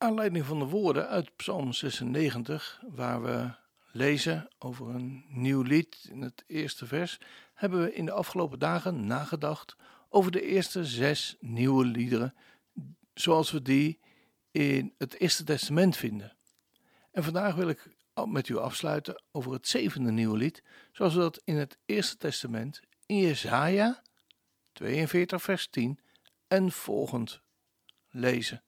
aanleiding van de woorden uit Psalm 96, waar we lezen over een nieuw lied in het eerste vers, hebben we in de afgelopen dagen nagedacht over de eerste zes nieuwe liederen, zoals we die in het Eerste Testament vinden. En vandaag wil ik met u afsluiten over het zevende nieuwe lied, zoals we dat in het Eerste Testament in Jesaja 42 vers 10 en volgend lezen.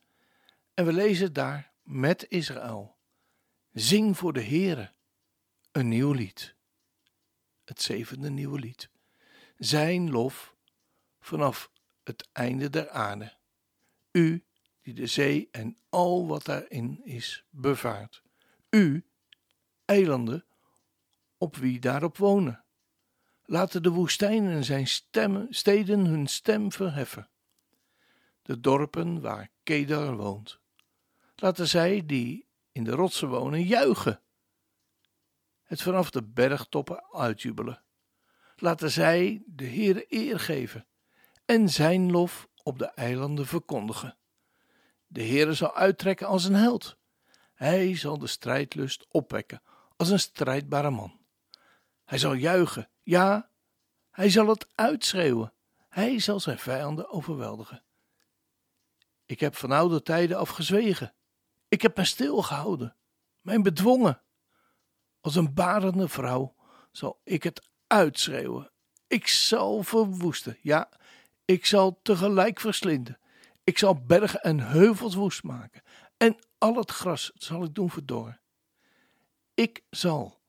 En we lezen daar met Israël: Zing voor de Heere een nieuw lied. Het zevende nieuwe lied. Zijn lof vanaf het einde der aarde. U die de zee en al wat daarin is bevaart. U, eilanden, op wie daarop wonen. Laten de woestijnen en zijn steden hun stem verheffen. De dorpen waar Kedar woont. Laten zij die in de rotsen wonen juichen. Het vanaf de bergtoppen uitjubelen. Laten zij de Heere eer geven en zijn lof op de eilanden verkondigen. De Heere zal uittrekken als een held. Hij zal de strijdlust opwekken als een strijdbare man. Hij zal juichen, ja, hij zal het uitschreeuwen. Hij zal zijn vijanden overweldigen. Ik heb van oude tijden afgezwegen. Ik heb me stilgehouden, mijn bedwongen. Als een barende vrouw zal ik het uitschreeuwen. Ik zal verwoesten, ja, ik zal tegelijk verslinden. Ik zal bergen en heuvels woest maken. En al het gras zal ik doen verdorren. Ik zal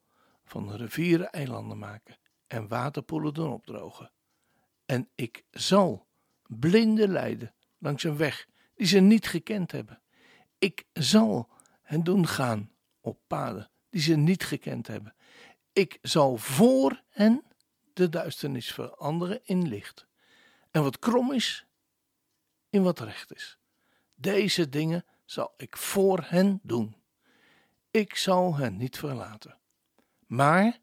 van de rivieren eilanden maken en waterpoelen doen opdrogen. En ik zal blinden leiden langs een weg die ze niet gekend hebben. Ik zal hen doen gaan op paden die ze niet gekend hebben. Ik zal voor hen de duisternis veranderen in licht. En wat krom is, in wat recht is. Deze dingen zal ik voor hen doen. Ik zal hen niet verlaten. Maar,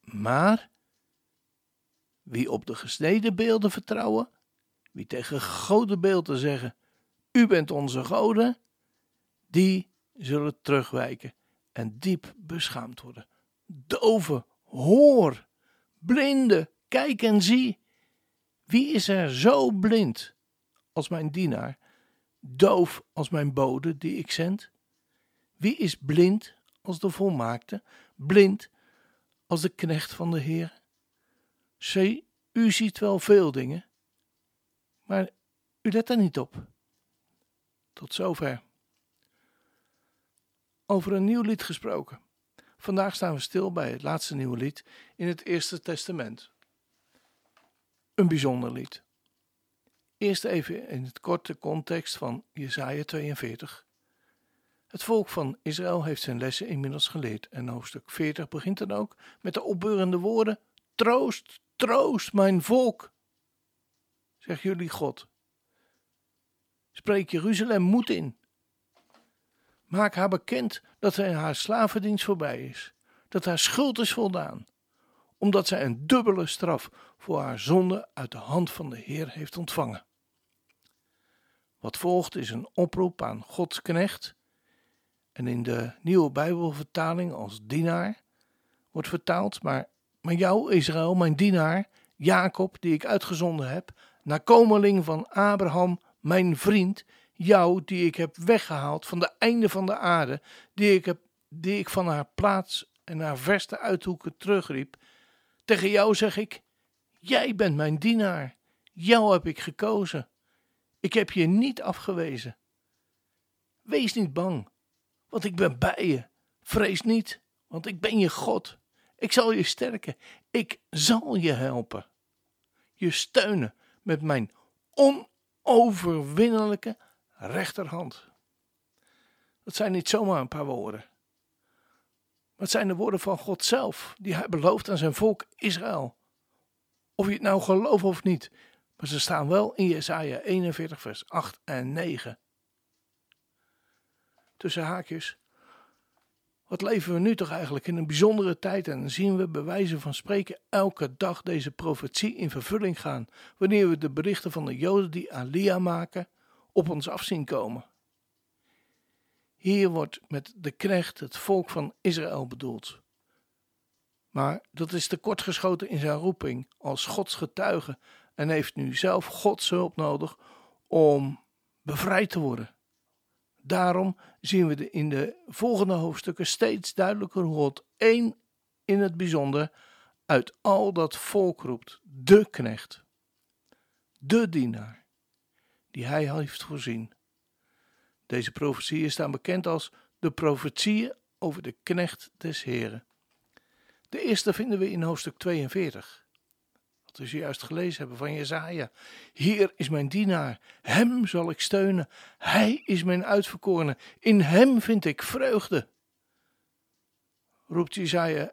maar, wie op de gesneden beelden vertrouwen, wie tegen goden beelden zeggen, u bent onze goden, die zullen terugwijken en diep beschaamd worden. Dove, hoor, blinde, kijk en zie. Wie is er zo blind als mijn dienaar, doof als mijn bode die ik zend? Wie is blind als de volmaakte, blind als de knecht van de Heer? Zie, u ziet wel veel dingen, maar u let er niet op. Tot zover. Over een nieuw lied gesproken. Vandaag staan we stil bij het laatste nieuwe lied in het Eerste Testament. Een bijzonder lied. Eerst even in het korte context van Jesaja 42. Het volk van Israël heeft zijn lessen inmiddels geleerd en hoofdstuk 40 begint dan ook met de opbeurende woorden: Troost, troost, mijn volk, zegt jullie God. Spreek Jeruzalem moed in. Maak haar bekend dat hij haar slavendienst voorbij is, dat haar schuld is voldaan, omdat zij een dubbele straf voor haar zonde uit de hand van de Heer heeft ontvangen. Wat volgt is een oproep aan Gods knecht, en in de nieuwe Bijbelvertaling als dienaar wordt vertaald, maar, maar jou, Israël, mijn dienaar, Jacob, die ik uitgezonden heb, nakomeling van Abraham, mijn vriend, jou die ik heb weggehaald van de einde van de aarde, die ik, heb, die ik van haar plaats en haar verste uithoeken terugriep. Tegen jou zeg ik, jij bent mijn dienaar, jou heb ik gekozen. Ik heb je niet afgewezen. Wees niet bang, want ik ben bij je. Vrees niet, want ik ben je God. Ik zal je sterken. Ik zal je helpen. Je steunen met mijn onoverwinnelijke rechterhand. Dat zijn niet zomaar een paar woorden. Maar het zijn de woorden van God zelf, die hij belooft aan zijn volk Israël. Of je het nou gelooft of niet, maar ze staan wel in Jesaja 41 vers 8 en 9. Tussen haakjes. Wat leven we nu toch eigenlijk in een bijzondere tijd en zien we bij wijze van spreken elke dag deze profetie in vervulling gaan, wanneer we de berichten van de Joden die Alia maken op ons af zien komen. Hier wordt met de knecht het volk van Israël bedoeld. Maar dat is tekortgeschoten in zijn roeping als Gods getuige en heeft nu zelf Gods hulp nodig om bevrijd te worden. Daarom zien we in de volgende hoofdstukken steeds duidelijker hoe God één in het bijzonder uit al dat volk roept, de knecht, de dienaar, die hij heeft voorzien. Deze profetieën staan bekend als de profetieën over de knecht des Heren. De eerste vinden we in hoofdstuk 42. We juist gelezen hebben van Jezaja. Hier is mijn dienaar, hem zal ik steunen. Hij is mijn uitverkorene, in hem vind ik vreugde. Roept Jezaja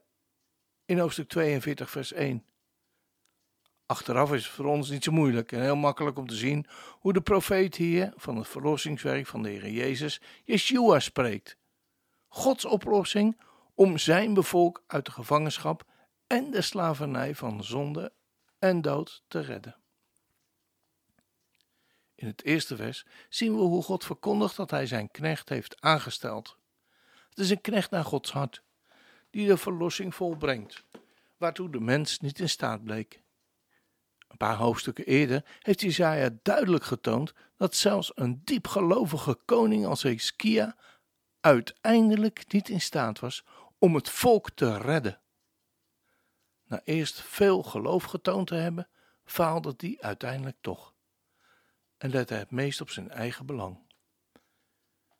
in hoofdstuk 42 vers 1. Achteraf is het voor ons niet zo moeilijk en heel makkelijk om te zien hoe de profeet hier van het verlossingswerk van de Heer Jezus, Yeshua, spreekt. Gods oplossing om zijn bevolk uit de gevangenschap en de slavernij van zonde en dood te redden. In het eerste vers zien we hoe God verkondigt dat hij zijn knecht heeft aangesteld. Het is een knecht naar Gods hart, die de verlossing volbrengt, waartoe de mens niet in staat bleek. Een paar hoofdstukken eerder heeft Isaiah duidelijk getoond dat zelfs een diepgelovige koning als Heskia uiteindelijk niet in staat was om het volk te redden. Na eerst veel geloof getoond te hebben, faalde die uiteindelijk toch en lette het meest op zijn eigen belang.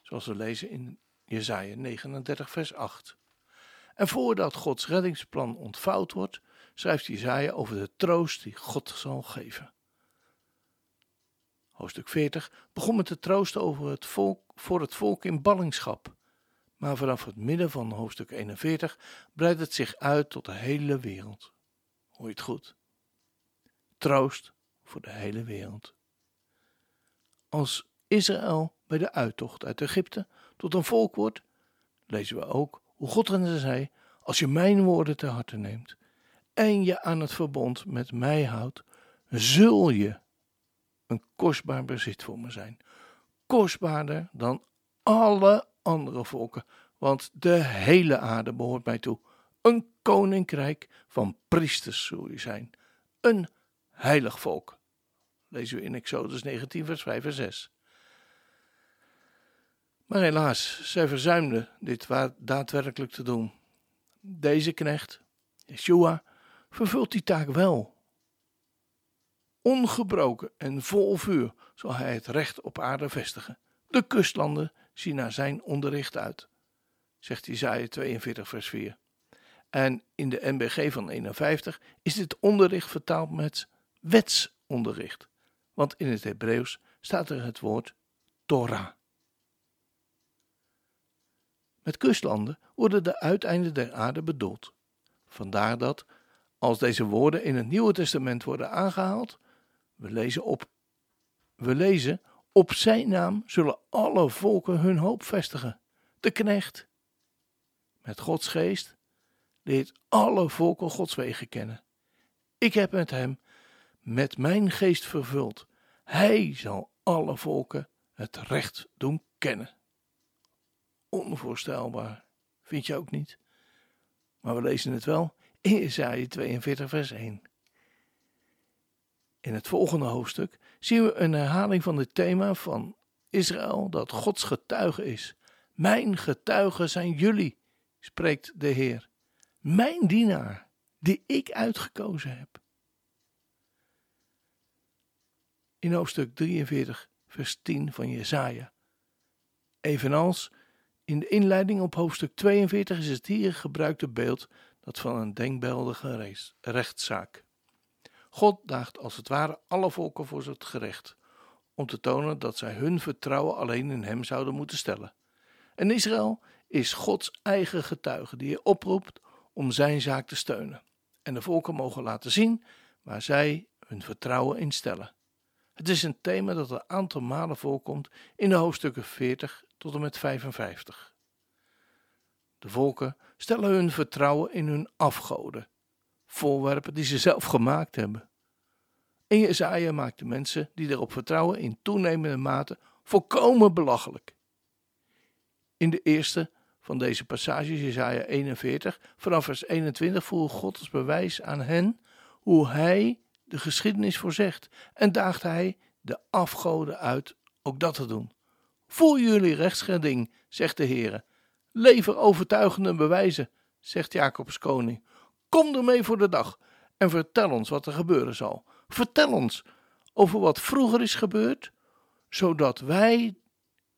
Zoals we lezen in Jesaja 39 vers 8. En voordat Gods reddingsplan ontvouwd wordt, schrijft Jesaja over de troost die God zal geven. Hoofdstuk 40 begon met de troost over het volk, voor het volk in ballingschap. Maar vanaf het midden van hoofdstuk 41 breidt het zich uit tot de hele wereld. Hoor je het goed? Troost voor de hele wereld. Als Israël bij de uittocht uit Egypte tot een volk wordt, lezen we ook hoe God hen zei: Als je mijn woorden te harte neemt en je aan het verbond met mij houdt, zul je een kostbaar bezit voor me zijn. Kostbaarder dan alle andere volken, want de hele aarde behoort mij toe. Een koninkrijk van priesters zul je zijn. Een heilig volk. Lezen we in Exodus 19, vers 5 en 6. Maar helaas, zij verzuimden dit daadwerkelijk te doen. Deze knecht, Yeshua, vervult die taak wel. Ongebroken en vol vuur zal hij het recht op aarde vestigen. De kustlanden naar zijn onderricht uit, zegt Isaiah 42 vers 4. En in de NBG van 51 is dit onderricht vertaald met wetsonderricht, want in het Hebreeuws staat er het woord Torah. Met kustlanden worden de uiteinden der aarde bedoeld. Vandaar dat als deze woorden in het Nieuwe Testament worden aangehaald, we lezen op, we lezen, op zijn naam zullen alle volken hun hoop vestigen. De knecht, met Gods geest, leert alle volken Gods wegen kennen. Ik heb met hem, met mijn geest vervuld. Hij zal alle volken het recht doen kennen. Onvoorstelbaar, vind je ook niet? Maar we lezen het wel in Jesaja 42 vers 1. In het volgende hoofdstuk zien we een herhaling van het thema van Israël dat Gods getuige is. Mijn getuigen zijn jullie, spreekt de Heer. Mijn dienaar, die ik uitgekozen heb. In hoofdstuk 43, vers 10 van Jesaja. Evenals in de inleiding op hoofdstuk 42 is het hier gebruikte beeld dat van een denkbeeldige rechtszaak. God daagt als het ware alle volken voor het gerecht, om te tonen dat zij hun vertrouwen alleen in Hem zouden moeten stellen. En Israël is Gods eigen getuige die je oproept om zijn zaak te steunen. En de volken mogen laten zien waar zij hun vertrouwen in stellen. Het is een thema dat een aantal malen voorkomt in de hoofdstukken 40 tot en met 55. De volken stellen hun vertrouwen in hun afgoden, voorwerpen die ze zelf gemaakt hebben. En Jezaja maakt de mensen die erop vertrouwen in toenemende mate volkomen belachelijk. In de eerste van deze passages, Jezaja 41, vanaf vers 21, voert God als bewijs aan hen hoe hij de geschiedenis voorzegt en daagt hij de afgoden uit ook dat te doen. Voer jullie rechtsgeding, zegt de Heer. Lever overtuigende bewijzen, zegt Jacobs koning. Kom ermee voor de dag en vertel ons wat er gebeuren zal. Vertel ons over wat vroeger is gebeurd, zodat wij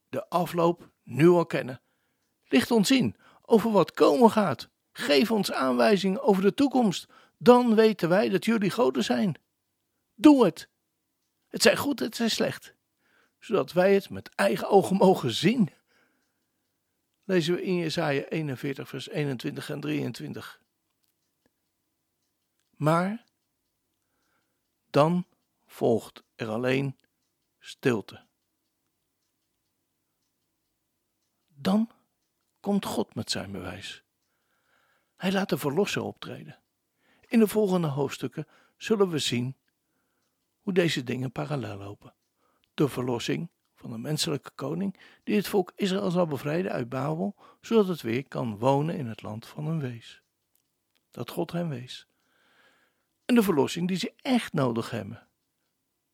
de afloop nu al kennen. Licht ons in over wat komen gaat. Geef ons aanwijzingen over de toekomst. Dan weten wij dat jullie goden zijn. Doe het. Het zij goed, het zij slecht. Zodat wij het met eigen ogen mogen zien. Lezen we in Jesaja 41 vers 21 en 23. Maar dan volgt er alleen stilte. Dan komt God met zijn bewijs. Hij laat de verlosser optreden. In de volgende hoofdstukken zullen we zien hoe deze dingen parallel lopen. De verlossing van de menselijke koning die het volk Israël zal bevrijden uit Babel, zodat het weer kan wonen in het land van hun wees. Dat God hen wees. En de verlossing die ze echt nodig hebben.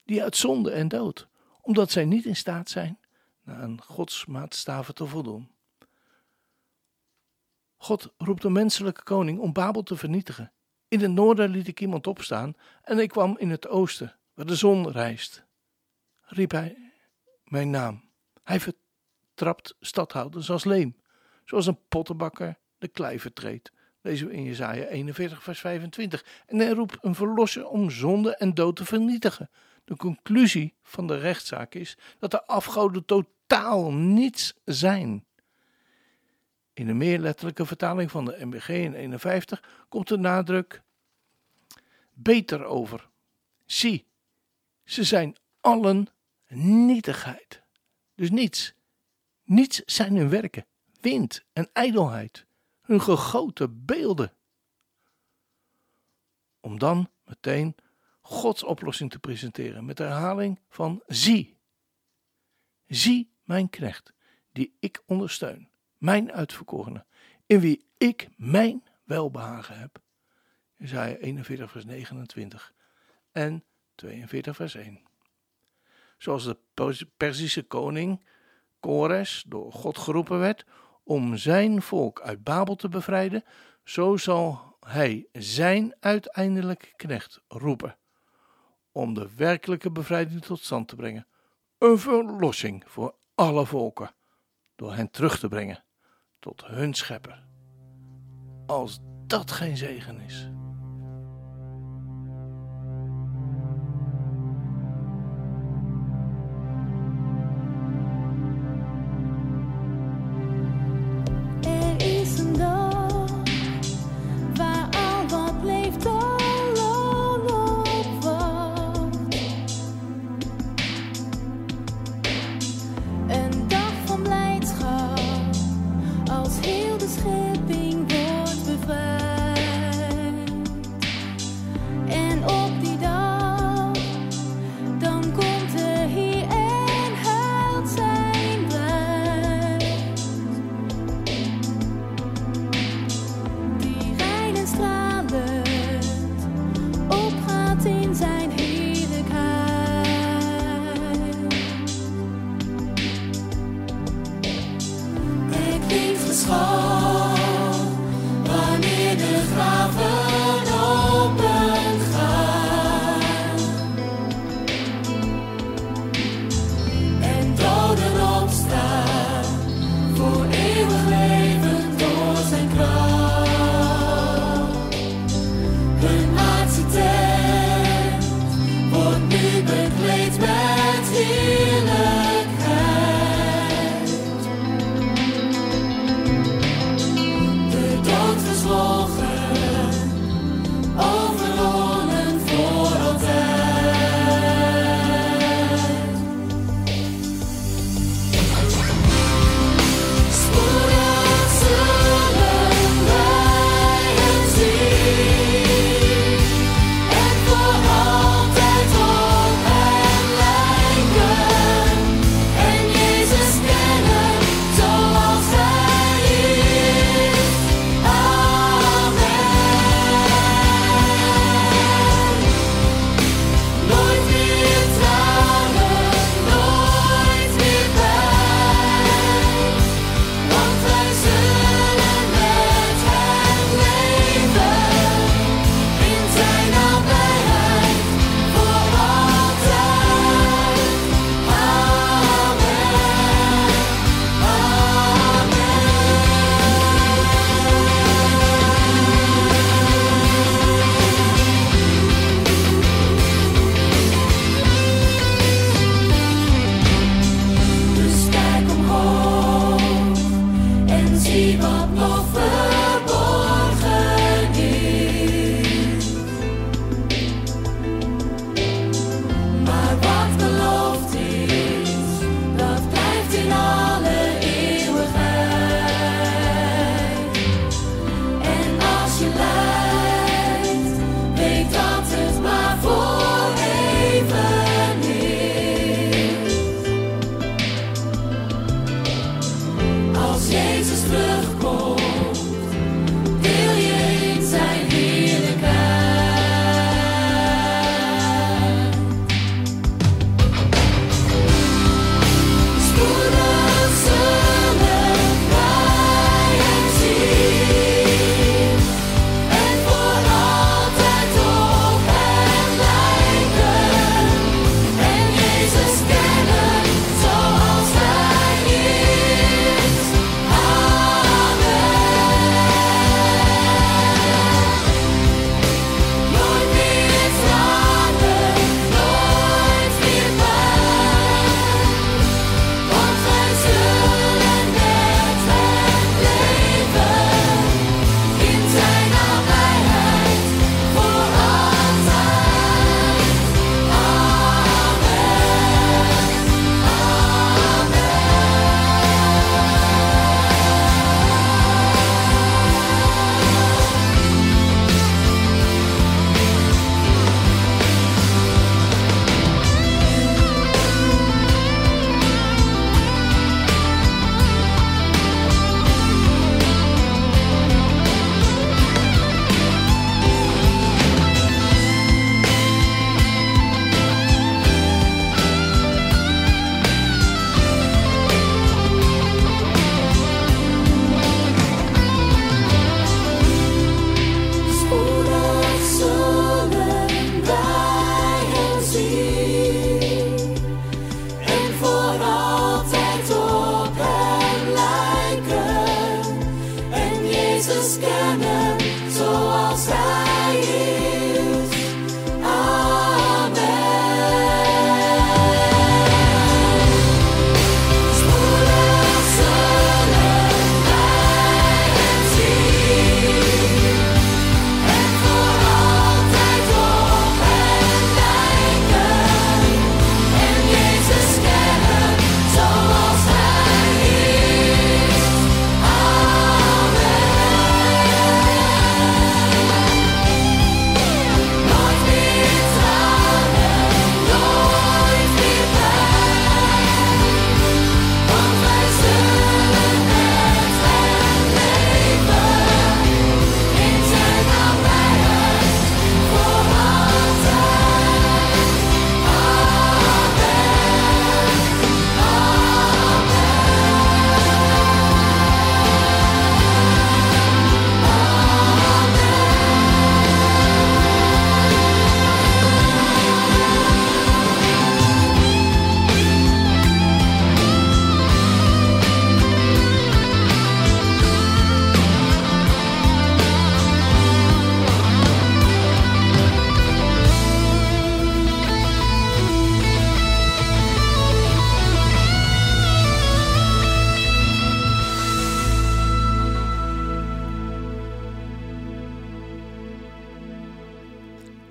Die uit zonde en dood, omdat zij niet in staat zijn naar een Gods maatstaven te voldoen. God roept de menselijke koning om Babel te vernietigen. In het noorden liet ik iemand opstaan en ik kwam in het oosten, waar de zon rijst. Riep hij mijn naam. Hij vertrapt stadhouders als leem, zoals een pottenbakker de klei vertreedt. Lezen we in Jesaja 41 vers 25. En hij roept een verlosser om zonde en dood te vernietigen. De conclusie van de rechtszaak is dat de afgoden totaal niets zijn. In de meer letterlijke vertaling van de MBG in 51 komt de nadruk beter over. Zie, ze zijn allen nietigheid. Dus niets. Niets zijn hun werken, wind en ijdelheid, hun gegoten beelden. Om dan meteen Gods oplossing te presenteren met de herhaling van zie. Zie mijn knecht, die ik ondersteun mijn uitverkorene, in wie ik mijn welbehagen heb. Isaiah 41 vers 29 en 42 vers 1. Zoals de Perzische koning Kores door God geroepen werd om zijn volk uit Babel te bevrijden, zo zal hij zijn uiteindelijke knecht roepen om de werkelijke bevrijding tot stand te brengen. Een verlossing voor alle volken, door hen terug te brengen tot hun schepper. Als dat geen zegen is. geschreven.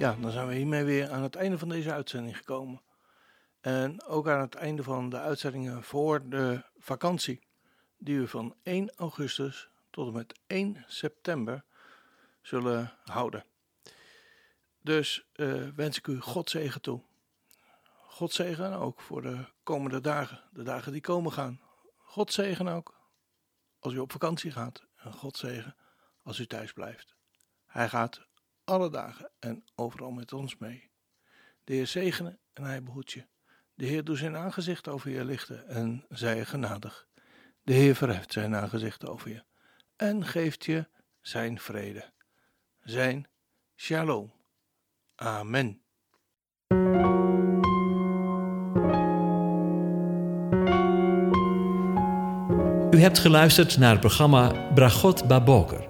Ja, dan zijn we hiermee weer aan het einde van deze uitzending gekomen. En ook aan het einde van de uitzendingen voor de vakantie, die we van 1 augustus tot en met 1 september zullen houden. Dus uh, wens ik u God zegen toe. God zegen ook voor de komende dagen, de dagen die komen gaan. God zegen ook als u op vakantie gaat en God zegen als u thuis blijft. Hij gaat alle dagen en overal met ons mee. De Heer zegene en hij behoedt je. De Heer doet zijn aangezicht over je lichten en zij je genadig. De Heer verheft zijn aangezicht over je en geeft je zijn vrede. Zijn shalom. Amen. U hebt geluisterd naar het programma Bragot Baboker.